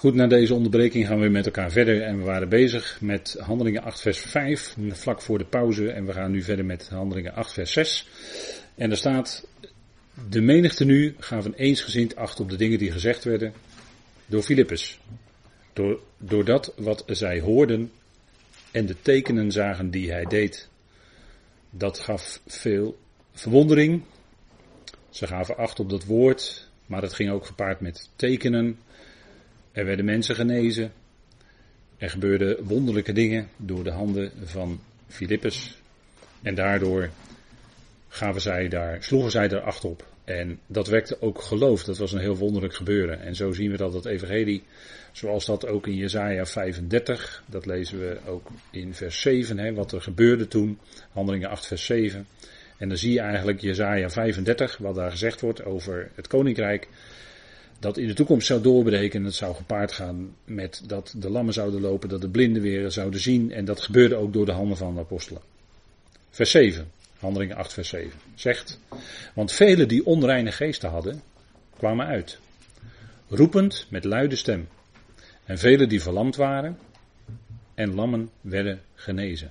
Goed, na deze onderbreking gaan we met elkaar verder en we waren bezig met Handelingen 8 vers 5, vlak voor de pauze en we gaan nu verder met Handelingen 8 vers 6. En er staat, de menigte nu gaven eensgezind acht op de dingen die gezegd werden door Filippus. Door, dat wat zij hoorden en de tekenen zagen die hij deed. Dat gaf veel verwondering. Ze gaven acht op dat woord, maar het ging ook gepaard met tekenen. Er werden mensen genezen. Er gebeurden wonderlijke dingen door de handen van Filippus. En daardoor gaven zij daar, sloegen zij er acht op. En dat wekte ook geloof. Dat was een heel wonderlijk gebeuren. En zo zien we dat het evangelie, zoals dat ook in Jezaja 35, dat lezen we ook in vers 7, hè, wat er gebeurde toen, handelingen 8 vers 7. En dan zie je eigenlijk Jezaja 35, wat daar gezegd wordt over het koninkrijk, dat in de toekomst zou doorbreken. En het zou gepaard gaan met dat de lammen zouden lopen, dat de blinden weer zouden zien. En dat gebeurde ook door de handen van de apostelen. Vers 7, handelingen 8 vers 7, zegt, want velen die onreine geesten hadden, kwamen uit, roepend met luide stem. En velen die verlamd waren, en lammen werden genezen.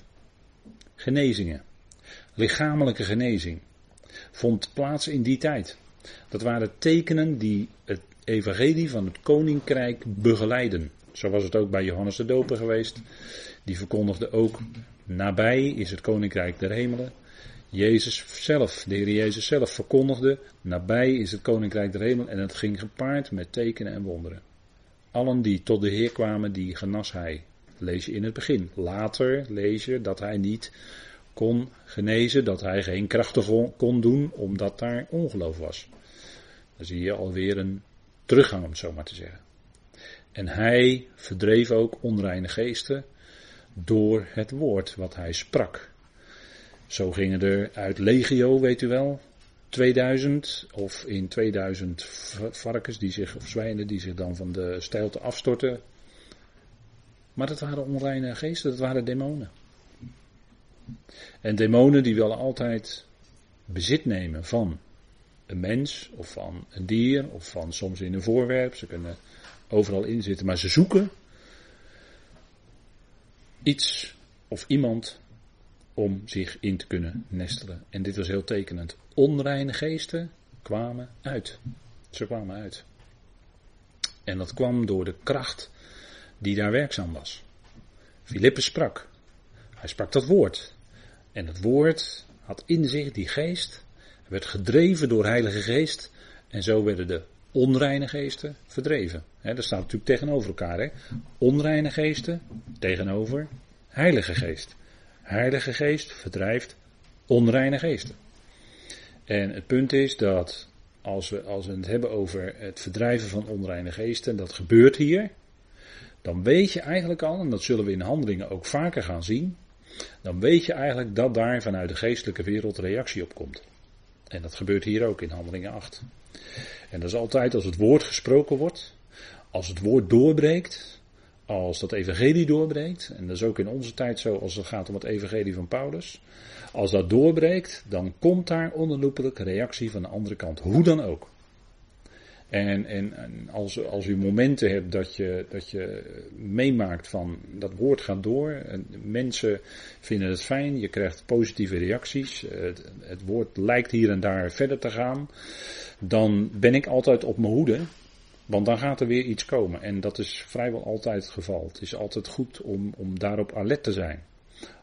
Genezingen, lichamelijke genezing, vond plaats in die tijd. Dat waren tekenen die het evangelie van het koninkrijk begeleiden. Zo was het ook bij Johannes de Doper geweest. Die verkondigde ook, nabij is het koninkrijk der hemelen. Jezus zelf, de Heer Jezus zelf verkondigde, nabij is het koninkrijk der hemelen. En het ging gepaard met tekenen en wonderen. Allen die tot de Heer kwamen, die genas hij. Lees je in het begin. Later lees je dat hij niet kon genezen, dat hij geen krachten kon doen, omdat daar ongeloof was. Dan zie je alweer een teruggang, om het zo maar te zeggen. En hij verdreef ook onreine geesten door het woord wat hij sprak. Zo gingen er uit legio, weet u wel, 2000 of in 2000 varkens die zich, of zwijnen die zich dan van de steilte afstorten. Maar dat waren onreine geesten, dat waren demonen. En demonen die willen altijd bezit nemen van een mens of van een dier of van soms in een voorwerp. Ze kunnen overal in zitten, maar ze zoeken iets of iemand om zich in te kunnen nestelen. En dit was heel tekenend. Onreine geesten kwamen uit. Ze kwamen uit. En dat kwam door de kracht die daar werkzaam was. Filippus sprak. Hij sprak dat woord. En het woord had in zich die geest werd gedreven door Heilige Geest. En zo werden de onreine geesten verdreven. He, dat staat natuurlijk tegenover elkaar. Onreine geesten tegenover Heilige Geest. Heilige Geest verdrijft onreine geesten. En het punt is dat als we, als we het hebben over het verdrijven van onreine geesten, dat gebeurt hier, dan weet je eigenlijk al, en dat zullen we in handelingen ook vaker gaan zien, dan weet je eigenlijk dat daar vanuit de geestelijke wereld reactie op komt. En dat gebeurt hier ook in Handelingen 8. En dat is altijd als het woord gesproken wordt, als het woord doorbreekt, als dat evangelie doorbreekt, en dat is ook in onze tijd zo als het gaat om het evangelie van Paulus, als dat doorbreekt, dan komt daar onherroepelijk reactie van de andere kant, hoe dan ook. En, en, als, als u momenten hebt dat je, dat je meemaakt van dat woord gaat door, en mensen vinden het fijn, je krijgt positieve reacties, het, het, woord lijkt hier en daar verder te gaan, dan ben ik altijd op mijn hoede, want dan gaat er weer iets komen. En dat is vrijwel altijd het geval. Het is altijd goed om, om daarop alert te zijn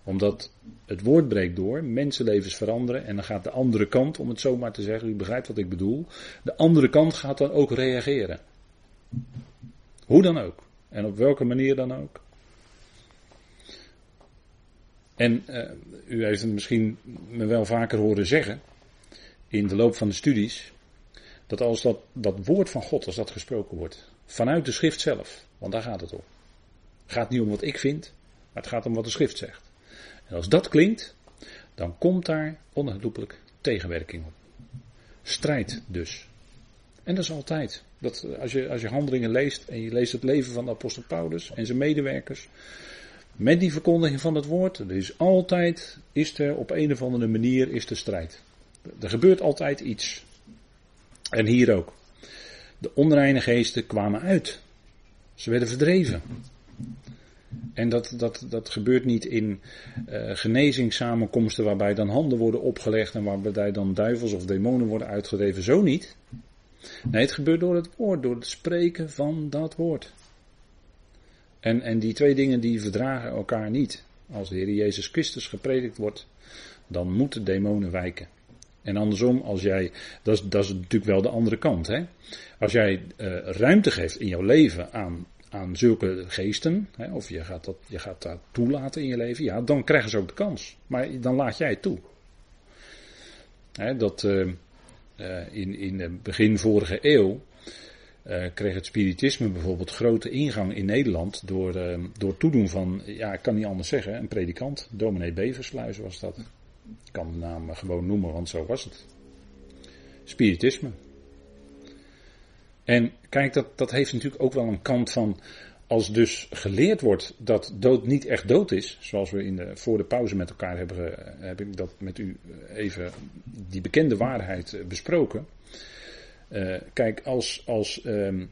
omdat het woord breekt door, mensenlevens veranderen en dan gaat de andere kant, om het zo maar te zeggen, u begrijpt wat ik bedoel, de andere kant gaat dan ook reageren. Hoe dan ook. En op welke manier dan ook. En uh, u heeft het misschien me wel vaker horen zeggen in de loop van de studies, dat als dat, dat woord van God, als dat gesproken wordt, vanuit de schrift zelf, want daar gaat het om. Het gaat niet om wat ik vind, maar het gaat om wat de schrift zegt. En als dat klinkt, dan komt daar onherroepelijk tegenwerking op. Strijd dus. En dat is altijd. Dat, als, je, als je handelingen leest en je leest het leven van de apostel Paulus en zijn medewerkers. Met die verkondiging van het woord. Er is altijd, is er op een of andere manier, is er strijd. Er gebeurt altijd iets. En hier ook. De onreine geesten kwamen uit. Ze werden verdreven. En dat, dat, dat gebeurt niet in uh, genezingssamenkomsten waarbij dan handen worden opgelegd en waarbij dan duivels of demonen worden uitgedreven. Zo niet. Nee, het gebeurt door het woord, door het spreken van dat woord. En, en die twee dingen die verdragen elkaar niet. Als de Heer Jezus Christus gepredikt wordt, dan moeten demonen wijken. En andersom, als jij, dat is, dat is natuurlijk wel de andere kant. Hè? Als jij uh, ruimte geeft in jouw leven aan, aan zulke geesten, hè, of je gaat, dat, je gaat dat toelaten in je leven, ja, dan krijgen ze ook de kans. Maar dan laat jij het toe. Hè, dat uh, uh, in, in begin vorige eeuw kreeg het spiritisme bijvoorbeeld grote ingang in Nederland door, door toedoen van, ja, ik kan niet anders zeggen, een predikant, dominee Beversluis was dat. Ik kan de naam gewoon noemen, want zo was het. Spiritisme. En kijk, dat, dat heeft natuurlijk ook wel een kant van. Als dus geleerd wordt dat dood niet echt dood is, zoals we in de, voor de pauze met elkaar hebben, heb ik dat met u even die bekende waarheid besproken. Uh, kijk, als, als, um,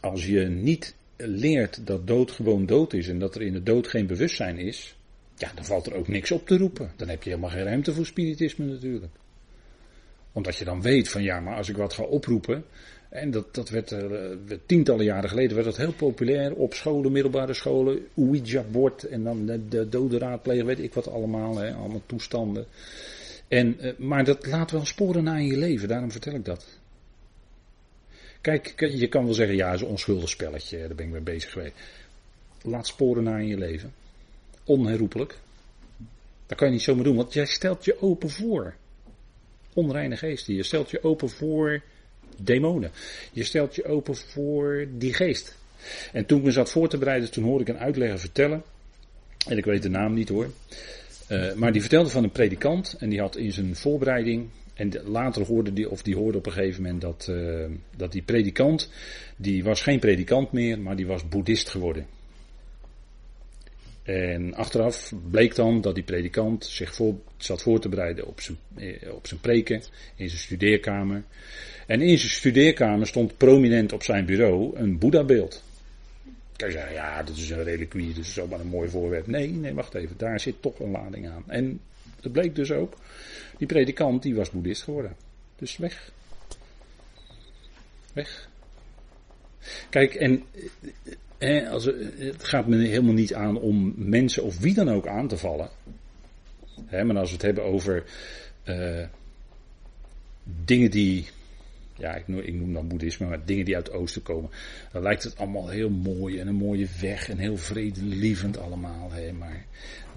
als je niet leert dat dood gewoon dood is en dat er in de dood geen bewustzijn is, ja, dan valt er ook niks op te roepen. Dan heb je helemaal geen ruimte voor spiritisme natuurlijk. Omdat je dan weet van ja, maar als ik wat ga oproepen. En dat, dat werd, uh, tientallen jaren geleden werd dat heel populair op scholen, middelbare scholen. Ouija-bord en dan de, de dode raadplegen, weet ik wat allemaal. Hè, allemaal toestanden. En, uh, maar dat laat wel sporen na in je leven, daarom vertel ik dat. Kijk, je kan wel zeggen, ja, is een onschuldig spelletje, daar ben ik mee bezig geweest. Laat sporen na in je leven onherroepelijk. Dat kan je niet zomaar doen, want jij stelt je open voor. Onreine geesten. Je stelt je open voor demonen. Je stelt je open voor die geest. En toen ik me zat voor te bereiden, toen hoorde ik een uitlegger vertellen. En ik weet de naam niet hoor. Uh, maar die vertelde van een predikant. En die had in zijn voorbereiding. En later hoorde die, of die hoorde op een gegeven moment dat, uh, dat die predikant. Die was geen predikant meer, maar die was boeddhist geworden. En achteraf bleek dan dat die predikant zich voor, zat voor te bereiden op zijn, eh, op zijn preken in zijn studeerkamer. En in zijn studeerkamer stond prominent op zijn bureau een Boeddha-beeld. Kan ja, dat is een reliquie, dat is zomaar een mooi voorwerp. Nee, nee, wacht even, daar zit toch een lading aan. En het bleek dus ook, die predikant die was boeddhist geworden. Dus weg. Weg. Kijk, en als, het gaat me helemaal niet aan om mensen of wie dan ook aan te vallen. maar als we het hebben over dingen die, ja, ik noem, dan boeddhisme, maar dingen die uit het oosten komen, dan lijkt het allemaal heel mooi en een mooie weg en heel vredelievend allemaal. Hè. Maar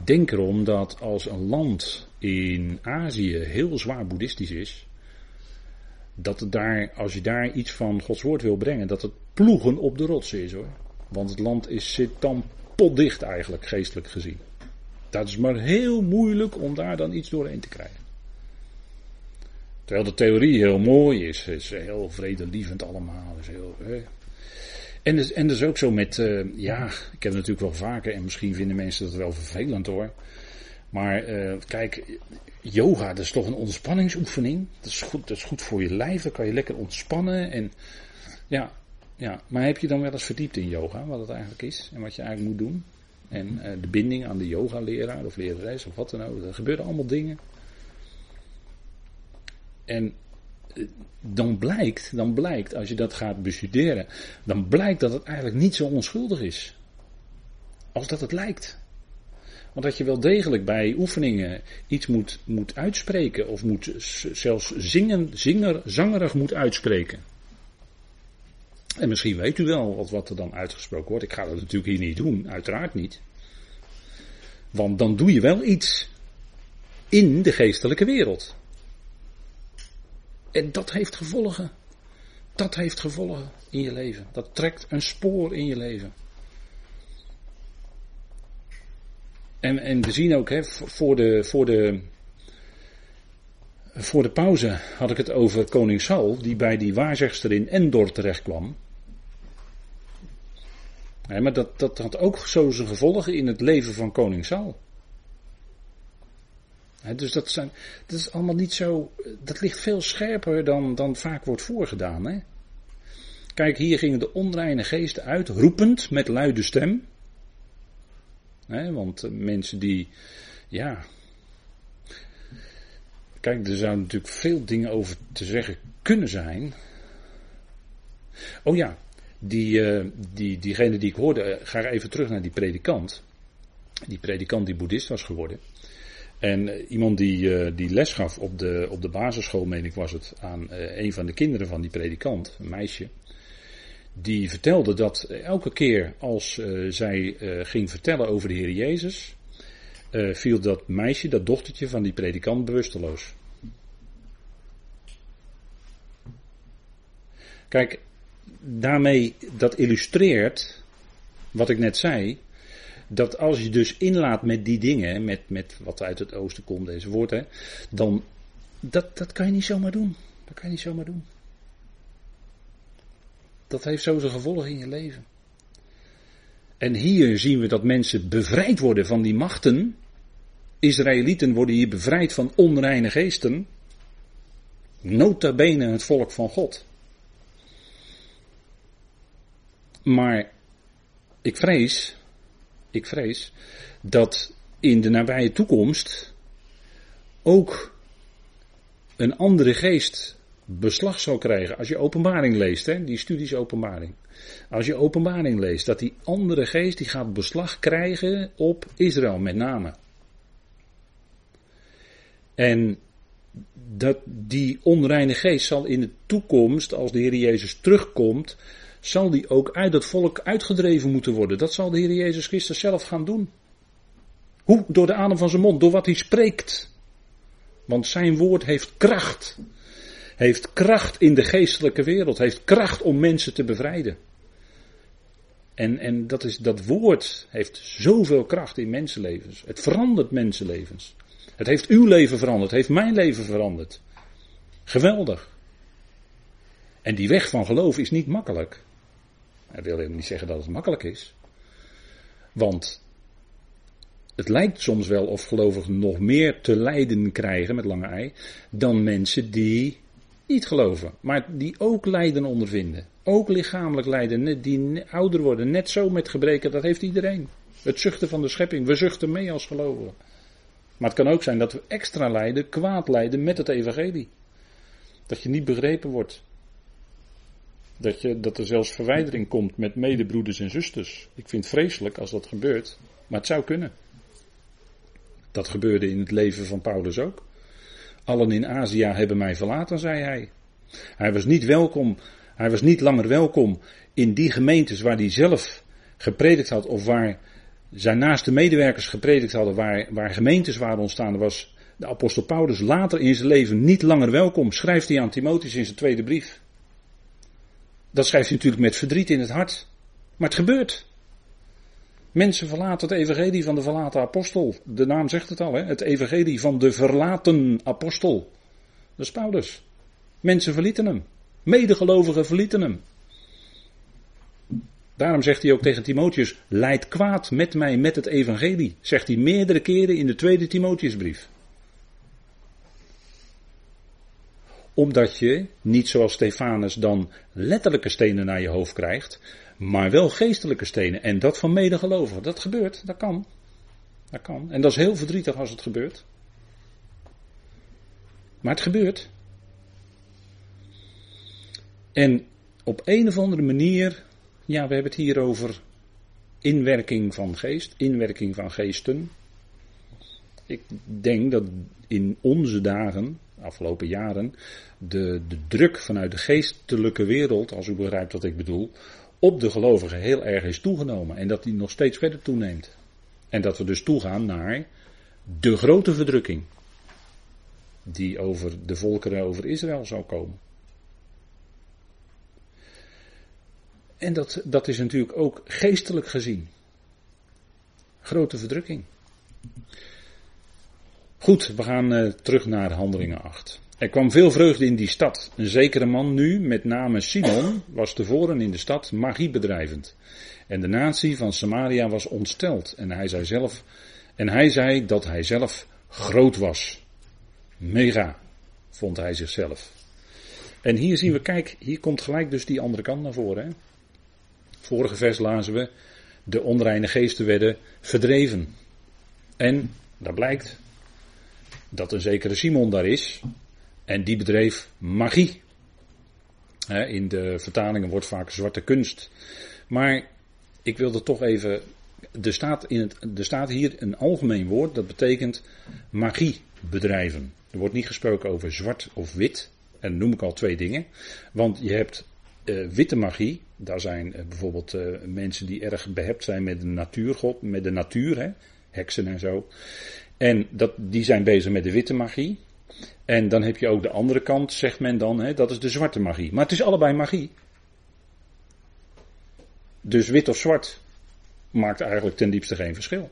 denk erom dat als een land in Azië heel zwaar boeddhistisch is, dat het daar, als je daar iets van Gods woord wil brengen, dat het ploegen op de rotsen is hoor. Want het land is, zit potdicht eigenlijk, geestelijk gezien. Dat is maar heel moeilijk om daar dan iets doorheen te krijgen. Terwijl de theorie heel mooi is, is heel vredelievend allemaal. Is heel. En, dus, en dus ook zo met, uh, ja, ik heb het natuurlijk wel vaker en misschien vinden mensen dat wel vervelend hoor. Maar uh, kijk, yoga dat is toch een ontspanningsoefening. Dat is, goed, dat is goed voor je lijf, dan kan je lekker ontspannen. En ja, ja, maar heb je dan wel eens verdiept in yoga, wat het eigenlijk is en wat je eigenlijk moet doen? En uh, de binding aan de yoga-leraar of lerares of wat dan ook. Er gebeuren allemaal dingen. En uh, dan blijkt, dan blijkt, als je dat gaat bestuderen, dan blijkt dat het eigenlijk niet zo onschuldig is. Als dat het lijkt. Want dat je wel degelijk bij oefeningen iets moet, moet uitspreken, of moet zelfs zingen, zinger, zangerig moet uitspreken. En misschien weet u wel wat, wat er dan uitgesproken wordt. Ik ga dat natuurlijk hier niet doen, uiteraard niet. Want dan doe je wel iets in de geestelijke wereld. En dat heeft gevolgen. Dat heeft gevolgen in je leven. Dat trekt een spoor in je leven. En, en we zien ook, hè, voor de, voor de, voor de pauze had ik het over koning Saul, die bij die waarzegster in Endor terecht kwam. Maar dat, dat had ook zo zijn gevolgen in het leven van koning Saul. Dus dat, zijn, dat is allemaal niet zo. Dat ligt veel scherper dan, dan vaak wordt voorgedaan. Kijk, hier gingen de onreine geesten uit, roepend met luide stem. want eh, mensen die, ja. Kijk, er zouden natuurlijk veel dingen over te zeggen kunnen zijn. Oh ja, die, uh, die, diegene die ik hoorde, uh, ga even terug naar die predikant. Die predikant die boeddhist was geworden. En uh, iemand die, die les gaf op de, op de basisschool, meen ik was het, aan een van de kinderen van die predikant, een meisje. Die vertelde dat elke keer als zij ging vertellen over de Heer Jezus, viel dat meisje, dat dochtertje van die predikant, bewusteloos. Kijk, daarmee dat illustreert wat ik net zei. Dat als je dus inlaat met die dingen, met, met wat uit het oosten komt, deze woorden, dan dat, dat kan je niet zomaar doen. Dat kan je niet zomaar doen. Dat heeft zo zijn gevolgen in je leven. En hier zien we dat mensen bevrijd worden van die machten. Israëlieten worden hier bevrijd van onreine geesten. Nota bene het volk van God. Maar ik vrees, ik vrees dat in de nabije toekomst ook een andere geest beslag zal krijgen. Als je openbaring leest, hè, die studies openbaring. Als je openbaring leest, dat die andere geest die gaat beslag krijgen op Israël met name. En dat die onreine geest zal in de toekomst, als de Heer Jezus terugkomt, zal die ook uit het volk uitgedreven moeten worden. Dat zal de Heer Jezus Christus zelf gaan doen. Hoe? Door de adem van zijn mond, door wat hij spreekt. Want zijn woord heeft kracht. Heeft kracht in de geestelijke wereld. Heeft kracht om mensen te bevrijden. En, en dat, is, dat woord heeft zoveel kracht in mensenlevens. Het verandert mensenlevens. Het heeft uw leven veranderd. Het heeft mijn leven veranderd. Geweldig. En die weg van geloof is niet makkelijk. Hij wil helemaal niet zeggen dat het makkelijk is. Want het lijkt soms wel of gelovigen nog meer te lijden krijgen met lange ei dan mensen die niet geloven, maar die ook lijden ondervinden. Ook lichamelijk lijden, die ouder worden, net zo met gebreken, dat heeft iedereen. Het zuchten van de schepping, we zuchten mee als gelovigen. Maar het kan ook zijn dat we extra lijden, kwaad lijden met het evangelie. Dat je niet begrepen wordt. Dat, je, dat er zelfs verwijdering komt met medebroeders en zusters. Ik vind het vreselijk als dat gebeurt, maar het zou kunnen. Dat gebeurde in het leven van Paulus ook. Allen in Azië hebben mij verlaten, zei hij. Hij was niet welkom, hij was niet langer welkom in die gemeentes waar hij zelf gepredikt had of waar zijn naaste medewerkers gepredikt hadden, waar, waar gemeentes waren ontstaan. was de apostel Paulus later in zijn leven niet langer welkom, schrijft hij aan Timotheus in zijn tweede brief. Dat schrijft hij natuurlijk met verdriet in het hart. Maar het gebeurt. Mensen verlaten het evangelie van de verlaten apostel. De naam zegt het al, hè? het evangelie van de verlaten apostel. Dat is Paulus. Mensen verlieten hem. Medegelovigen verlieten hem. Daarom zegt hij ook tegen Timotheus: Leid kwaad met mij met het evangelie. Zegt hij meerdere keren in de tweede Timotheusbrief. Omdat je niet zoals Stefanus dan letterlijke stenen naar je hoofd krijgt, maar wel geestelijke stenen. En dat van medegelovigen. Dat gebeurt, dat kan. Dat kan. En dat is heel verdrietig als het gebeurt. Maar het gebeurt. En op een of andere manier, ja, we hebben het hier over inwerking van geest, inwerking van geesten. Ik denk dat in onze dagen afgelopen jaren, de, de druk vanuit de geestelijke wereld, als u begrijpt wat ik bedoel, op de gelovigen heel erg is toegenomen. En dat die nog steeds verder toeneemt. En dat we dus toegaan naar de grote verdrukking. Die over de volkeren, over Israël zou komen. En dat, dat is natuurlijk ook geestelijk gezien. Grote verdrukking. Goed, we gaan uh, terug naar handelingen 8. Er kwam veel vreugde in die stad. Een zekere man nu, met name Simon, was tevoren in de stad magie bedrijvend. En de natie van Samaria was ontsteld. En hij zei zelf, en hij zei dat hij zelf groot was. Mega, vond hij zichzelf. En hier zien we, kijk, hier komt gelijk dus die andere kant naar voren. Hè? Vorige vers lazen we, de onreine geesten werden verdreven. En, daar blijkt, dat een zekere Simon daar is. En die bedreef magie. In de vertalingen wordt vaak zwarte kunst. Maar ik wilde toch even. Er staat, in het, staat hier een algemeen woord, dat betekent magie bedrijven. Er wordt niet gesproken over zwart of wit. En noem ik al twee dingen. Want je hebt uh, witte magie. Daar zijn uh, bijvoorbeeld uh, mensen die erg behept zijn met de natuurgod, met de natuur, hè, heksen en zo. En dat, die zijn bezig met de witte magie. En dan heb je ook de andere kant, zegt men dan, hè, dat is de zwarte magie. Maar het is allebei magie. Dus wit of zwart maakt eigenlijk ten diepste geen verschil.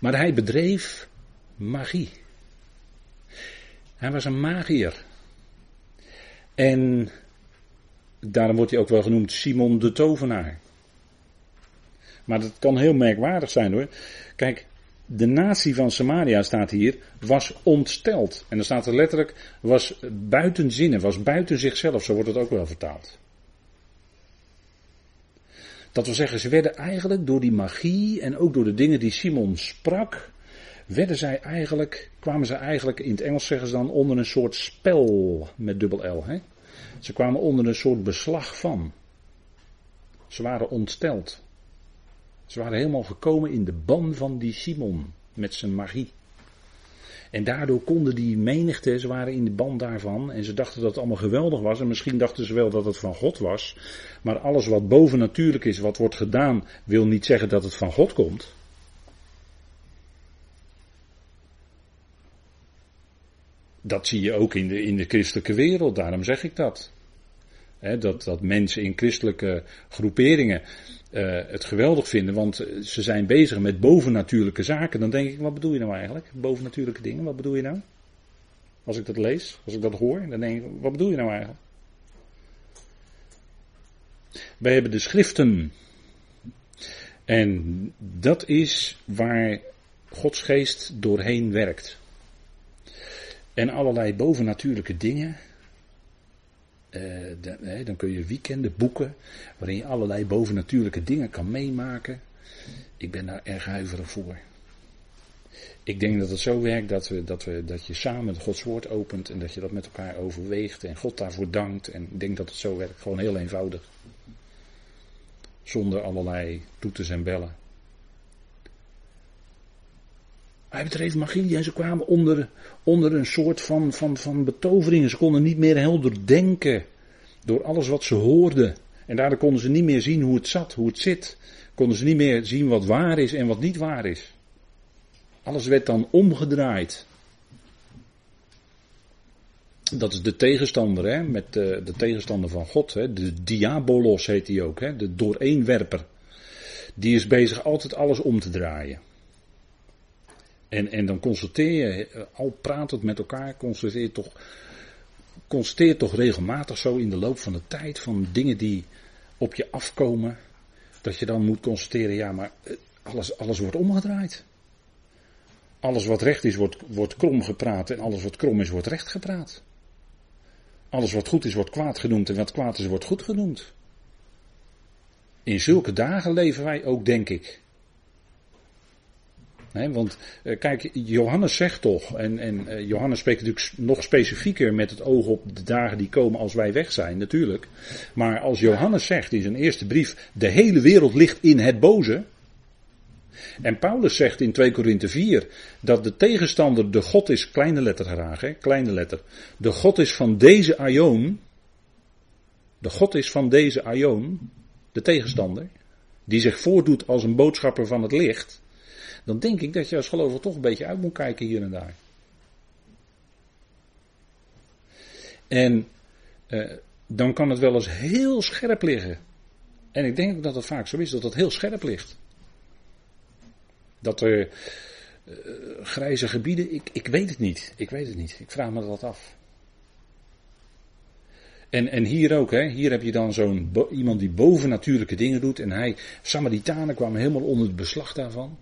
Maar hij bedreef magie. Hij was een magier. En daarom wordt hij ook wel genoemd Simon de Tovenaar. Maar dat kan heel merkwaardig zijn hoor. Kijk, de natie van Samaria staat hier, was ontsteld. En dan staat er letterlijk, was buiten zinnen, was buiten zichzelf, zo wordt het ook wel vertaald. Dat wil zeggen, ze werden eigenlijk door die magie en ook door de dingen die Simon sprak, werden zij eigenlijk, kwamen ze eigenlijk, in het Engels zeggen ze dan, onder een soort spel met dubbel L. Hè? Ze kwamen onder een soort beslag van. Ze waren ontsteld. Ze waren helemaal gekomen in de ban van die Simon met zijn magie. En daardoor konden die menigte, ze waren in de ban daarvan en ze dachten dat het allemaal geweldig was. En misschien dachten ze wel dat het van God was. Maar alles wat bovennatuurlijk is, wat wordt gedaan, wil niet zeggen dat het van God komt. Dat zie je ook in de, in de christelijke wereld, daarom zeg ik dat. Dat, dat mensen in christelijke groeperingen uh, het geweldig vinden, want ze zijn bezig met bovennatuurlijke zaken, dan denk ik, wat bedoel je nou eigenlijk? Bovennatuurlijke dingen, wat bedoel je nou? Als ik dat lees, als ik dat hoor, dan denk ik, wat bedoel je nou eigenlijk? Wij hebben de schriften. En dat is waar Gods geest doorheen werkt. En allerlei bovennatuurlijke dingen, uh, dan kun je weekenden boeken waarin je allerlei bovennatuurlijke dingen kan meemaken. Ik ben daar erg huiverig voor. Ik denk dat het zo werkt dat, we, dat, we, dat je samen Gods woord opent en dat je dat met elkaar overweegt en God daarvoor dankt. En ik denk dat het zo werkt, gewoon heel eenvoudig. Zonder allerlei toeters en bellen. Hij bedreef magie en ze kwamen onder, onder een soort van, van, van betovering. Ze konden niet meer helder denken door alles wat ze hoorden. En daardoor konden ze niet meer zien hoe het zat, hoe het zit. Konden ze niet meer zien wat waar is en wat niet waar is. Alles werd dan omgedraaid. Dat is de tegenstander, hè, met de, de tegenstander van God. Hè. De diabolos heet hij ook, hè, de dooreenwerper. Die is bezig altijd alles om te draaien. En, en dan constateer je, eh, al pratend met elkaar, constateer toch, constateer toch regelmatig zo in de loop van de tijd van dingen die op je afkomen, dat je dan moet constateren, ja, maar eh, alles, alles wordt omgedraaid. Alles wat recht is, wordt, wordt krom gepraat en alles wat krom is, wordt recht gepraat. Alles wat goed is, wordt kwaad genoemd en wat kwaad is, wordt goed genoemd. In zulke dagen leven wij ook, denk ik want uh, kijk, Johannes zegt toch, en, en uh, Johannes spreekt natuurlijk nog specifieker met het oog op de dagen die komen als wij weg zijn, natuurlijk. Maar als Johannes zegt in zijn eerste brief, de hele wereld ligt in het boze. En Paulus zegt in 2 Korinthe 4 dat de tegenstander de God is, kleine letter graag, hè, kleine letter. De God is van deze Aion. De God is van deze Aion, de tegenstander, die zich voordoet als een boodschapper van het licht dan denk ik dat je als gelovige toch een beetje uit moet kijken hier en daar. En eh, dan kan het wel eens heel scherp liggen. En ik denk dat het vaak zo is, dat het heel scherp ligt. Dat er uh, grijze gebieden, ik, ik weet het niet. Ik weet het niet. Ik vraag me dat af. En, en hier ook, hè, hier heb je dan zo'n iemand die bovennatuurlijke dingen doet. En hij, Samaritanen kwamen helemaal onder het beslag daarvan.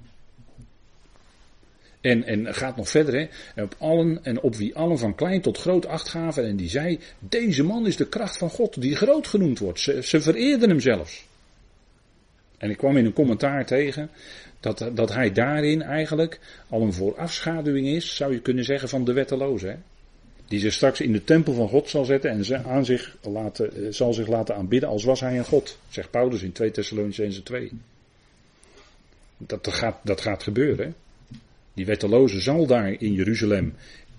En, en gaat nog verder, hè. En op, allen, en op wie allen van klein tot groot acht gaven. En die zei, deze man is de kracht van God, die groot genoemd wordt. Ze, ze vereerden hem zelfs. En ik kwam in een commentaar tegen dat, dat hij daarin eigenlijk al een voorafschaduwing is, zou je kunnen zeggen, van de wetteloze. Hè? Die zich straks in de tempel van God zal zetten en aan zich laten, eh, zal zich laten aanbidden als was hij een God. Zegt Paulus in 2 Thessalonicense 2. Dat, dat, gaat, dat gaat gebeuren. Hè? Die wetteloze zal daar in Jeruzalem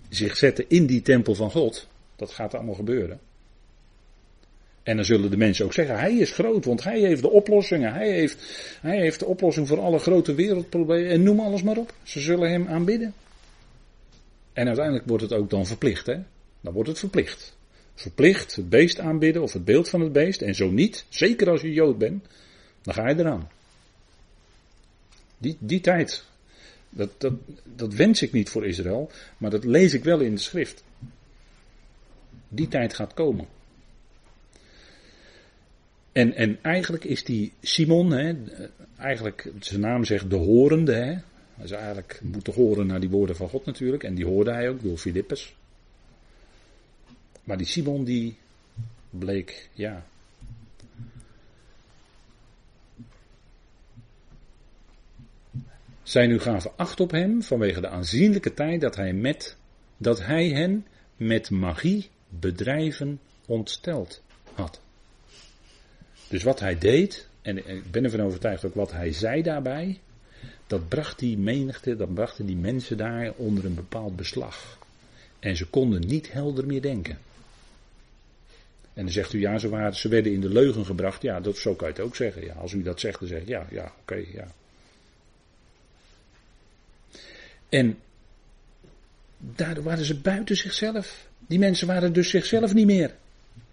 zich zetten in die tempel van God. Dat gaat allemaal gebeuren. En dan zullen de mensen ook zeggen, hij is groot, want hij heeft de oplossingen. Hij heeft, hij heeft de oplossing voor alle grote wereldproblemen. En noem alles maar op. Ze zullen hem aanbidden. En uiteindelijk wordt het ook dan verplicht, hè? Dan wordt het verplicht. Verplicht het beest aanbidden of het beeld van het beest. En zo niet, zeker als je Jood bent, dan ga je eraan. Die, die tijd, dat, dat, dat wens ik niet voor Israël, maar dat lees ik wel in de schrift. Die tijd gaat komen. En, en eigenlijk is die Simon, hè, eigenlijk zijn naam zegt de horende, hè, hij zou eigenlijk moeten horen naar die woorden van God natuurlijk. En die hoorde hij ook door Filippus. Maar die Simon die bleek, ja. Zij nu gaven acht op hem vanwege de aanzienlijke tijd dat hij, met, dat hij hen met magie bedrijven ontsteld had. Dus wat hij deed, en ik ben ervan overtuigd ook wat hij zei daarbij, dat bracht die menigte, dat brachten die mensen daar onder een bepaald beslag. En ze konden niet helder meer denken. En dan zegt u, ja, ze, ze werden in de leugen gebracht. Ja, dat, zo kan je het ook zeggen. Ja, als u dat zegt, dan zeg ik, ja, ja, oké, ja. En daardoor waren ze buiten zichzelf. Die mensen waren dus zichzelf niet meer.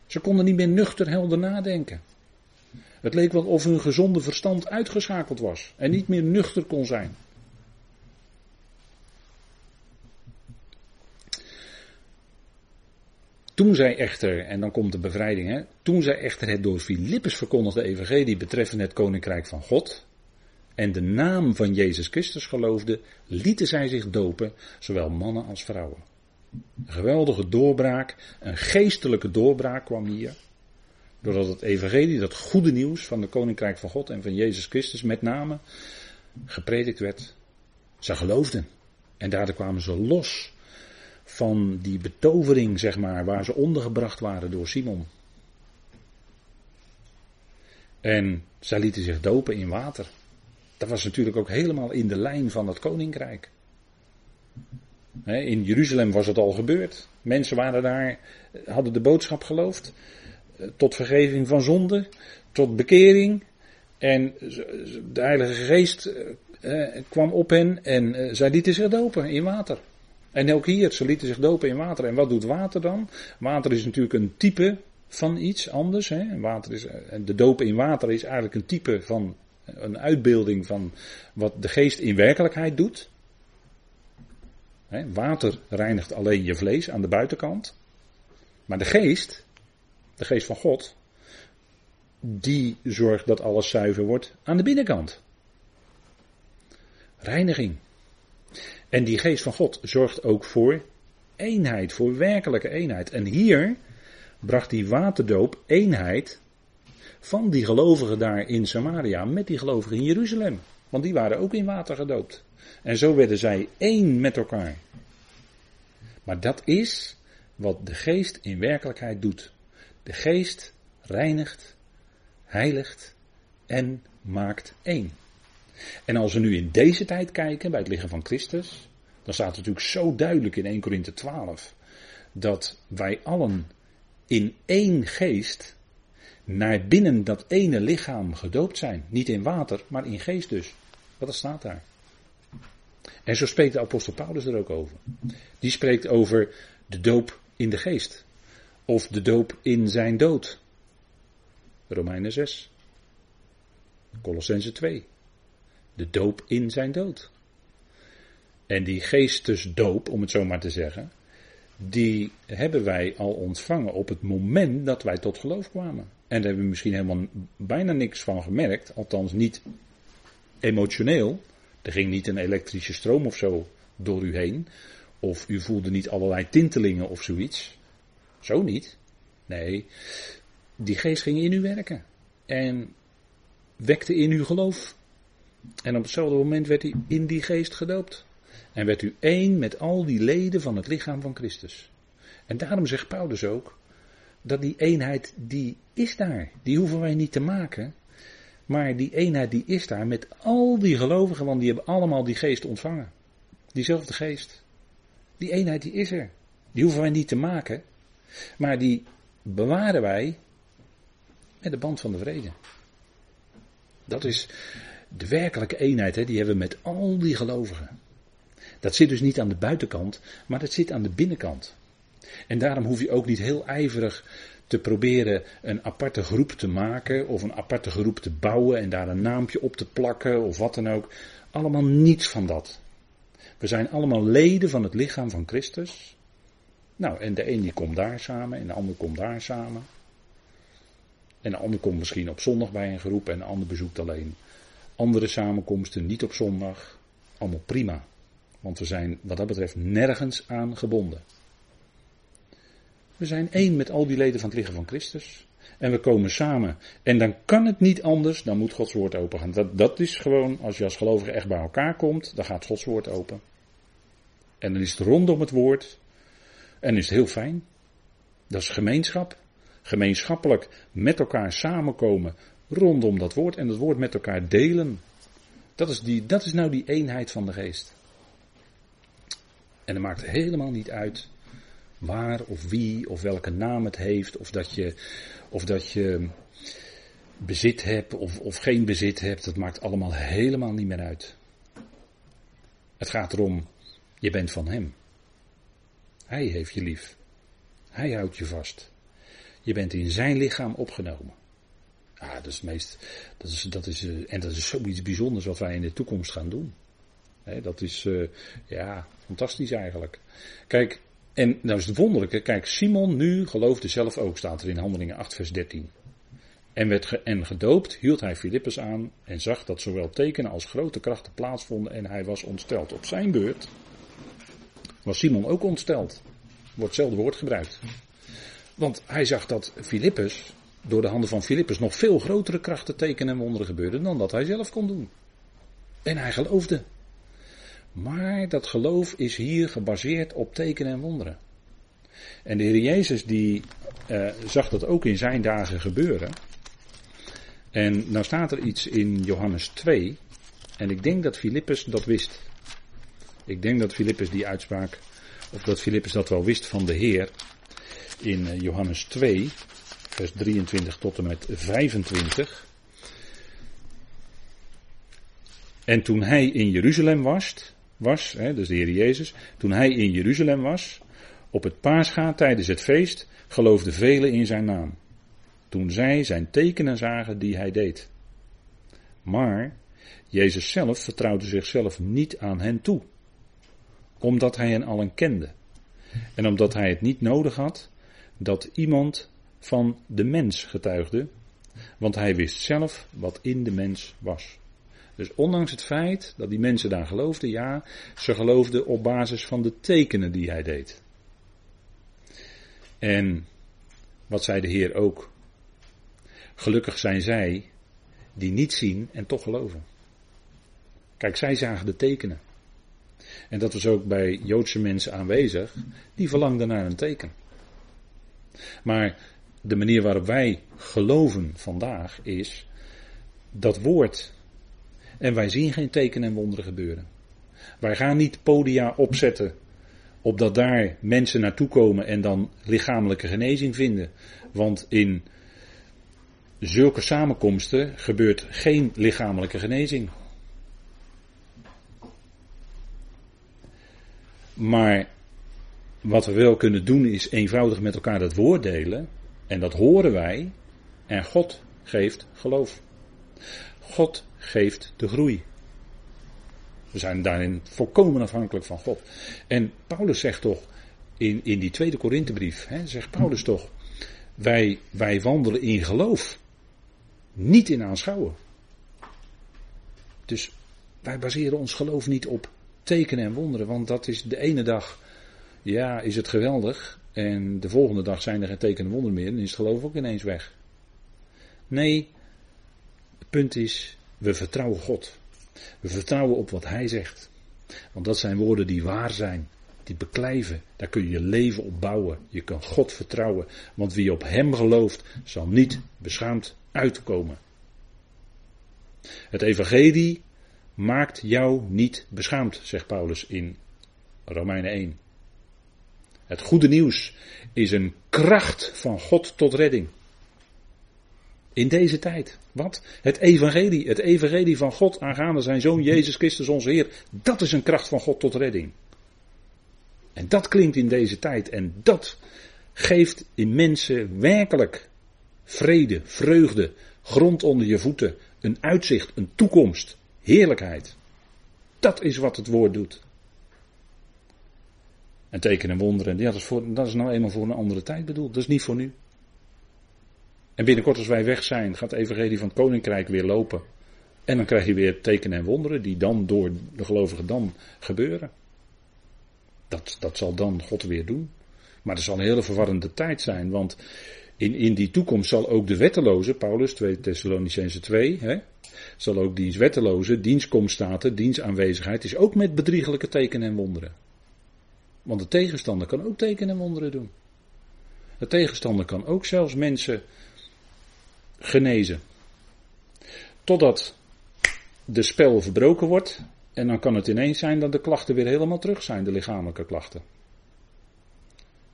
Ze konden niet meer nuchter helder nadenken. Het leek wel of hun gezonde verstand uitgeschakeld was en niet meer nuchter kon zijn. Toen zij echter, en dan komt de bevrijding, hè, toen zij echter het door Filippus verkondigde evangelie betreffende het koninkrijk van God en de naam van Jezus Christus geloofden, lieten zij zich dopen, zowel mannen als vrouwen. Een geweldige doorbraak, een geestelijke doorbraak kwam hier. Doordat het evangelie, dat goede nieuws van de koninkrijk van God en van Jezus Christus met name, gepredikt werd. Ze geloofden. En daardoor kwamen ze los van die betovering, zeg maar, waar ze ondergebracht waren door Simon. En zij lieten zich dopen in water. Dat was natuurlijk ook helemaal in de lijn van het koninkrijk. In Jeruzalem was het al gebeurd. Mensen waren daar, hadden de boodschap geloofd tot vergeving van zonde, tot bekering. En de Heilige Geest eh, kwam op hen en eh, zij lieten zich dopen in water. En ook hier, ze lieten zich dopen in water. En wat doet water dan? Water is natuurlijk een type van iets anders. Hè? Water is, eh, de dopen in water is eigenlijk een type van, een uitbeelding van wat de geest in werkelijkheid doet. Water reinigt alleen je vlees aan de buitenkant. Maar de geest, de geest van God, die zorgt dat alles zuiver wordt aan de binnenkant. Reiniging. En die geest van God zorgt ook voor eenheid, voor werkelijke eenheid. En hier bracht die waterdoop eenheid van die gelovigen daar in Samaria met die gelovigen in Jeruzalem. Want die waren ook in water gedoopt. En zo werden zij één met elkaar. Maar dat is wat de geest in werkelijkheid doet. De geest reinigt, heiligt en maakt één. En als we nu in deze tijd kijken, bij het liggen van Christus, dan staat het natuurlijk zo duidelijk in 1 Korinthe 12 dat wij allen in één geest naar binnen dat ene lichaam gedoopt zijn. Niet in water, maar in geest dus. Wat staat daar? En zo spreekt de apostel Paulus er ook over. Die spreekt over de doop in de geest. Of de doop in zijn dood. Romeinen 6. Colossense 2. De doop in zijn dood. En die geestesdoop, om het zo maar te zeggen, die hebben wij al ontvangen op het moment dat wij tot geloof kwamen. En daar hebben we misschien helemaal bijna niks van gemerkt, althans niet emotioneel. Er ging niet een elektrische stroom of zo door u heen. Of u voelde niet allerlei tintelingen of zoiets. Zo niet. Nee, die geest ging in u werken. En wekte in uw geloof. En op hetzelfde moment werd hij in die geest gedoopt. En werd u één met al die leden van het lichaam van Christus. En daarom zegt Paulus ook, dat die eenheid die is daar. Die hoeven wij niet te maken. Maar die eenheid die is daar met al die gelovigen, want die hebben allemaal die geest ontvangen. Diezelfde geest. Die eenheid die is er. Die hoeven wij niet te maken. Maar die bewaren wij met de band van de vrede. Dat is de werkelijke eenheid, hè, die hebben we met al die gelovigen. Dat zit dus niet aan de buitenkant, maar dat zit aan de binnenkant. En daarom hoef je ook niet heel ijverig te proberen een aparte groep te maken of een aparte groep te bouwen en daar een naampje op te plakken of wat dan ook. Allemaal niets van dat. We zijn allemaal leden van het lichaam van Christus. Nou, en de een die komt daar samen en de ander komt daar samen. En de ander komt misschien op zondag bij een groep en de ander bezoekt alleen andere samenkomsten, niet op zondag. Allemaal prima. Want we zijn wat dat betreft nergens aan gebonden. We zijn één met al die leden van het lichaam van Christus. En we komen samen. En dan kan het niet anders, dan moet Gods woord open gaan. Dat, dat is gewoon, als je als gelovige echt bij elkaar komt, dan gaat Gods woord open. En dan is het rondom het woord. En is het heel fijn. Dat is gemeenschap. Gemeenschappelijk met elkaar samenkomen rondom dat woord. En dat woord met elkaar delen. Dat is, die, dat is nou die eenheid van de geest. En dat maakt helemaal niet uit waar of wie of welke naam het heeft, of dat je, of dat je bezit hebt of, of geen bezit hebt, dat maakt allemaal helemaal niet meer uit. Het gaat erom, je bent van Hem. Hij heeft je lief. Hij houdt je vast. Je bent in zijn lichaam opgenomen. Ja, dat is het meest, dat is, dat is, eh, en dat is zoiets bijzonders wat wij in de toekomst gaan doen. dat is, uh, ja, fantastisch eigenlijk. Kijk, en nou is het wonderlijke, kijk, Simon nu geloofde zelf ook, staat er in Handelingen 8, vers 13. En werd en gedoopt, hield hij Filippus aan en zag dat zowel tekenen als grote krachten plaatsvonden en hij was ontsteld. Op zijn beurt was Simon ook ontsteld. Wordt hetzelfde woord gebruikt. Want hij zag dat Filippus, door de handen van Filippus, nog veel grotere krachten, tekenen en wonderen gebeurden dan dat hij zelf kon doen. En hij geloofde. Maar dat geloof is hier gebaseerd op tekenen en wonderen. En de Heer Jezus die uh, zag dat ook in zijn dagen gebeuren. En nou staat er iets in Johannes 2. En ik denk dat Filippus dat wist. Ik denk dat Filippus die uitspraak, of dat Filippus dat wel wist van de Heer. In uh, Johannes 2, vers 23 tot en met 25. En toen hij in Jeruzalem was, was, hè, dus de Heer Jezus, toen hij in Jeruzalem was, op het paascha tijdens het feest, geloofden velen in zijn naam. Toen zij zijn tekenen zagen die hij deed. Maar Jezus zelf vertrouwde zichzelf niet aan hen toe, omdat hij hen allen kende. En omdat hij het niet nodig had dat iemand van de mens getuigde, want hij wist zelf wat in de mens was. Dus ondanks het feit dat die mensen daar geloofden, ja, ze geloofden op basis van de tekenen die hij deed. En wat zei de Heer ook? Gelukkig zijn zij die niet zien en toch geloven. Kijk, zij zagen de tekenen. En dat was ook bij Joodse mensen aanwezig, die verlangden naar een teken. Maar de manier waarop wij geloven vandaag is dat woord en wij zien geen tekenen en wonderen gebeuren. Wij gaan niet podia opzetten opdat daar mensen naartoe komen en dan lichamelijke genezing vinden. Want in zulke samenkomsten gebeurt geen lichamelijke genezing. Maar wat we wel kunnen doen is eenvoudig met elkaar dat woord delen. En dat horen wij. En God geeft geloof. God geeft de groei. We zijn daarin volkomen afhankelijk van God. En Paulus zegt toch in, in die tweede Korinthebrief, zegt Paulus toch, wij, wij wandelen in geloof, niet in aanschouwen. Dus wij baseren ons geloof niet op tekenen en wonderen. Want dat is de ene dag, ja, is het geweldig. En de volgende dag zijn er geen tekenen en wonderen meer. En is het geloof ook ineens weg. Nee, punt is, we vertrouwen God. We vertrouwen op wat Hij zegt. Want dat zijn woorden die waar zijn, die beklijven. Daar kun je je leven op bouwen. Je kan God vertrouwen. Want wie op Hem gelooft, zal niet beschaamd uitkomen. Het Evangelie maakt jou niet beschaamd, zegt Paulus in Romeinen 1. Het goede nieuws is een kracht van God tot redding. In deze tijd. Wat? Het evangelie. Het evangelie van God aangaande zijn zoon Jezus Christus onze Heer. Dat is een kracht van God tot redding. En dat klinkt in deze tijd. En dat geeft in mensen werkelijk vrede, vreugde, grond onder je voeten, een uitzicht, een toekomst, heerlijkheid. Dat is wat het woord doet. En tekenen en wonderen, ja, dat, is voor, dat is nou eenmaal voor een andere tijd bedoeld. Dat is niet voor nu. En binnenkort als wij weg zijn, gaat de evangelie van het koninkrijk weer lopen. En dan krijg je weer tekenen en wonderen die dan door de gelovigen dan gebeuren. Dat, dat zal dan God weer doen. Maar het zal een hele verwarrende tijd zijn, want in, in die toekomst zal ook de wetteloze, Paulus 2 Thessalonicense 2, hè, zal ook diens wetteloze, dienstkomstaten, dienstaanwezigheid, is ook met bedriegelijke tekenen en wonderen. Want de tegenstander kan ook tekenen en wonderen doen. De tegenstander kan ook zelfs mensen genezen. Totdat de spel verbroken wordt. En dan kan het ineens zijn dat de klachten weer helemaal terug zijn, de lichamelijke klachten.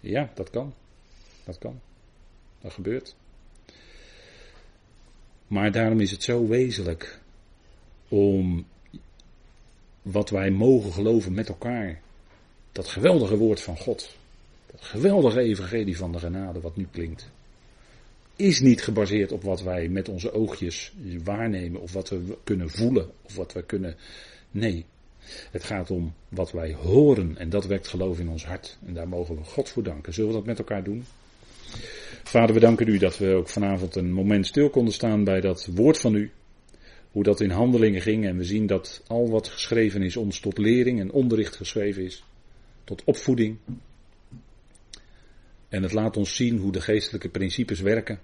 Ja, dat kan. Dat kan. Dat gebeurt. Maar daarom is het zo wezenlijk om wat wij mogen geloven met elkaar. Dat geweldige woord van God. Dat geweldige evangelie van de genade wat nu klinkt is niet gebaseerd op wat wij met onze oogjes waarnemen of wat we kunnen voelen of wat we kunnen. Nee, het gaat om wat wij horen en dat wekt geloof in ons hart. En daar mogen we God voor danken. Zullen we dat met elkaar doen? Vader, we danken u dat we ook vanavond een moment stil konden staan bij dat woord van u. Hoe dat in handelingen ging en we zien dat al wat geschreven is ons tot lering en onderricht geschreven is. Tot opvoeding, en het laat ons zien hoe de geestelijke principes werken.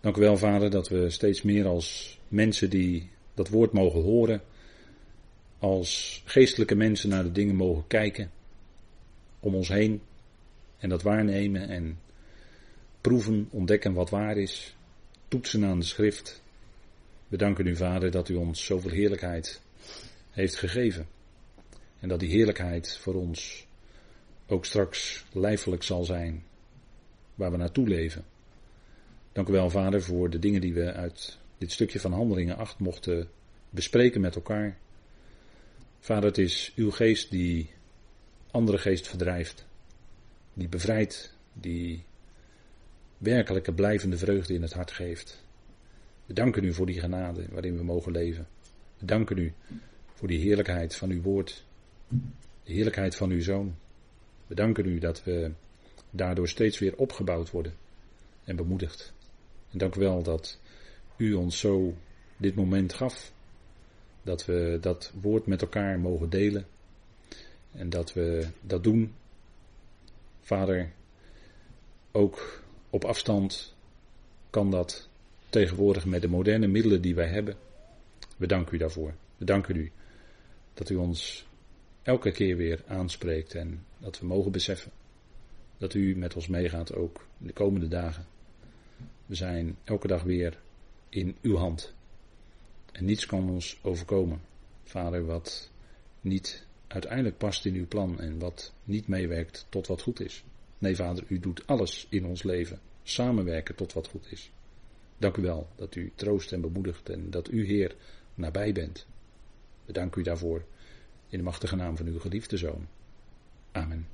Dank u wel, Vader, dat we steeds meer als mensen die dat woord mogen horen, als geestelijke mensen naar de dingen mogen kijken om ons heen en dat waarnemen en proeven, ontdekken wat waar is, toetsen aan de schrift. We danken u, Vader, dat u ons zoveel heerlijkheid heeft gegeven. En dat die heerlijkheid voor ons ook straks lijfelijk zal zijn waar we naartoe leven. Dank u wel, Vader, voor de dingen die we uit dit stukje van Handelingen 8 mochten bespreken met elkaar. Vader, het is uw geest die andere geest verdrijft, die bevrijdt, die werkelijke blijvende vreugde in het hart geeft. We danken u voor die genade waarin we mogen leven. We danken u voor die heerlijkheid van uw woord, de heerlijkheid van uw zoon. We danken u dat we daardoor steeds weer opgebouwd worden en bemoedigd. En dank u wel dat u ons zo dit moment gaf. Dat we dat woord met elkaar mogen delen. En dat we dat doen. Vader, ook op afstand kan dat tegenwoordig met de moderne middelen die wij hebben. We danken u daarvoor. We danken u dat u ons elke keer weer aanspreekt en dat we mogen beseffen dat u met ons meegaat ook de komende dagen. We zijn elke dag weer in uw hand. En niets kan ons overkomen. Vader, wat niet uiteindelijk past in uw plan en wat niet meewerkt tot wat goed is. Nee, Vader, u doet alles in ons leven samenwerken tot wat goed is. Dank u wel dat u troost en bemoedigt en dat u, Heer, nabij bent. We danken u daarvoor in de machtige naam van uw geliefde Zoon. Amen.